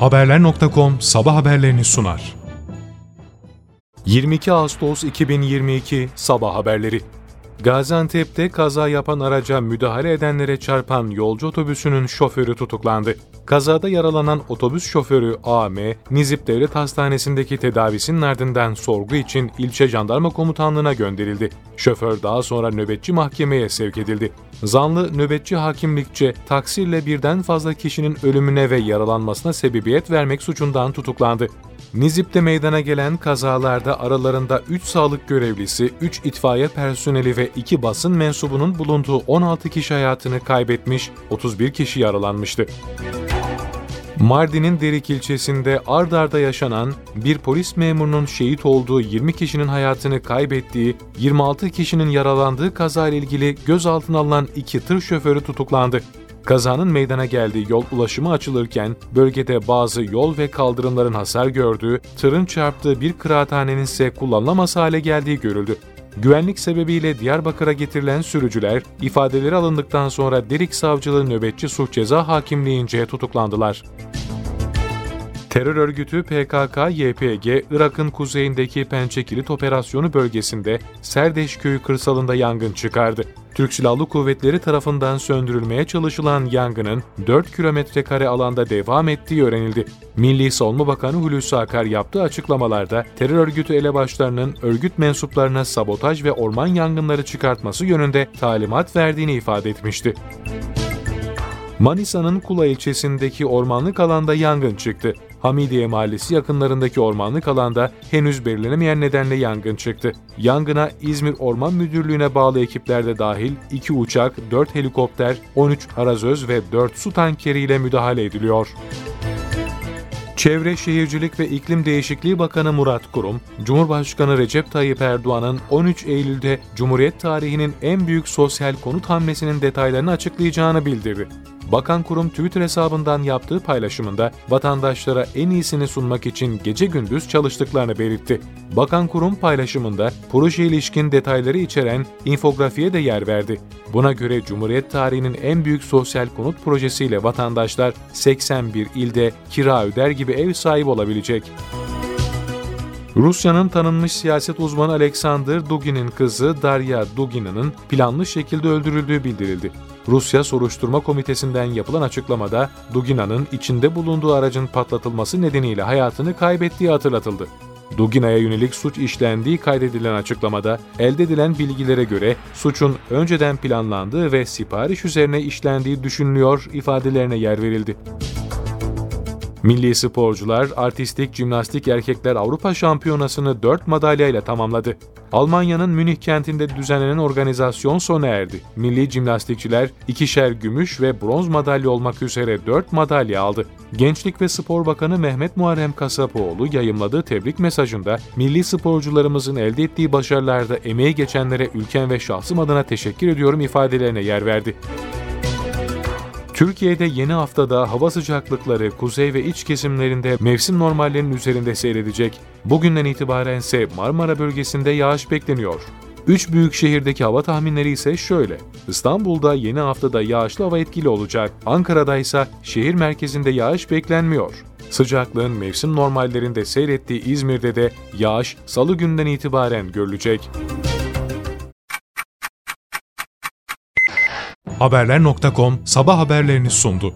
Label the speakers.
Speaker 1: Haberler.com sabah haberlerini sunar.
Speaker 2: 22 Ağustos 2022 Sabah Haberleri Gaziantep'te kaza yapan araca müdahale edenlere çarpan yolcu otobüsünün şoförü tutuklandı. Kazada yaralanan otobüs şoförü AM, Nizip Devlet Hastanesi'ndeki tedavisinin ardından sorgu için ilçe jandarma komutanlığına gönderildi. Şoför daha sonra nöbetçi mahkemeye sevk edildi. Zanlı nöbetçi hakimlikçe taksirle birden fazla kişinin ölümüne ve yaralanmasına sebebiyet vermek suçundan tutuklandı. Nizip'te meydana gelen kazalarda aralarında 3 sağlık görevlisi, 3 itfaiye personeli ve 2 basın mensubunun bulunduğu 16 kişi hayatını kaybetmiş, 31 kişi yaralanmıştı. Mardin'in Derik ilçesinde ard arda yaşanan bir polis memurunun şehit olduğu 20 kişinin hayatını kaybettiği, 26 kişinin yaralandığı kazayla ilgili gözaltına alınan iki tır şoförü tutuklandı. Kazanın meydana geldiği yol ulaşımı açılırken bölgede bazı yol ve kaldırımların hasar gördüğü, tırın çarptığı bir kıraathanenin ise kullanılamaz hale geldiği görüldü. Güvenlik sebebiyle Diyarbakır'a getirilen sürücüler ifadeleri alındıktan sonra Derik Savcılığı Nöbetçi Suç Ceza Hakimliğince tutuklandılar. Terör örgütü PKK-YPG, Irak'ın kuzeyindeki Pençekilit operasyonu bölgesinde Serdeş köyü kırsalında yangın çıkardı. Türk Silahlı Kuvvetleri tarafından söndürülmeye çalışılan yangının 4 kilometre kare alanda devam ettiği öğrenildi. Milli Savunma Bakanı Hulusi Akar yaptığı açıklamalarda terör örgütü elebaşlarının örgüt mensuplarına sabotaj ve orman yangınları çıkartması yönünde talimat verdiğini ifade etmişti. Manisa'nın Kula ilçesindeki ormanlık alanda yangın çıktı. Hamidiye Mahallesi yakınlarındaki ormanlık alanda henüz belirlenemeyen nedenle yangın çıktı. Yangına İzmir Orman Müdürlüğü'ne bağlı ekiplerde dahil 2 uçak, 4 helikopter, 13 arazöz ve 4 su tankeriyle müdahale ediliyor. Çevre Şehircilik ve İklim Değişikliği Bakanı Murat Kurum, Cumhurbaşkanı Recep Tayyip Erdoğan'ın 13 Eylül'de Cumhuriyet tarihinin en büyük sosyal konut hamlesinin detaylarını açıklayacağını bildirdi. Bakan kurum Twitter hesabından yaptığı paylaşımında vatandaşlara en iyisini sunmak için gece gündüz çalıştıklarını belirtti. Bakan kurum paylaşımında proje ilişkin detayları içeren infografiye de yer verdi. Buna göre Cumhuriyet tarihinin en büyük sosyal konut projesiyle vatandaşlar 81 ilde kira öder gibi ev sahibi olabilecek. Rusya'nın tanınmış siyaset uzmanı Alexander Dugin'in kızı Darya Dugina'nın planlı şekilde öldürüldüğü bildirildi. Rusya Soruşturma Komitesi'nden yapılan açıklamada Dugina'nın içinde bulunduğu aracın patlatılması nedeniyle hayatını kaybettiği hatırlatıldı. Dugina'ya yönelik suç işlendiği kaydedilen açıklamada elde edilen bilgilere göre suçun önceden planlandığı ve sipariş üzerine işlendiği düşünülüyor ifadelerine yer verildi. Milli sporcular artistik jimnastik erkekler Avrupa Şampiyonası'nı 4 madalyayla tamamladı. Almanya'nın Münih kentinde düzenlenen organizasyon sona erdi. Milli jimnastikçiler ikişer gümüş ve bronz madalya olmak üzere 4 madalya aldı. Gençlik ve Spor Bakanı Mehmet Muharrem Kasapoğlu yayımladığı tebrik mesajında milli sporcularımızın elde ettiği başarılarda emeği geçenlere ülken ve şahsım adına teşekkür ediyorum ifadelerine yer verdi. Türkiye'de yeni haftada hava sıcaklıkları kuzey ve iç kesimlerinde mevsim normallerinin üzerinde seyredecek. Bugünden itibaren ise Marmara bölgesinde yağış bekleniyor. Üç büyük şehirdeki hava tahminleri ise şöyle. İstanbul'da yeni haftada yağışlı hava etkili olacak. Ankara'da ise şehir merkezinde yağış beklenmiyor. Sıcaklığın mevsim normallerinde seyrettiği İzmir'de de yağış salı günden itibaren görülecek.
Speaker 1: Haberler.com sabah haberlerini sundu.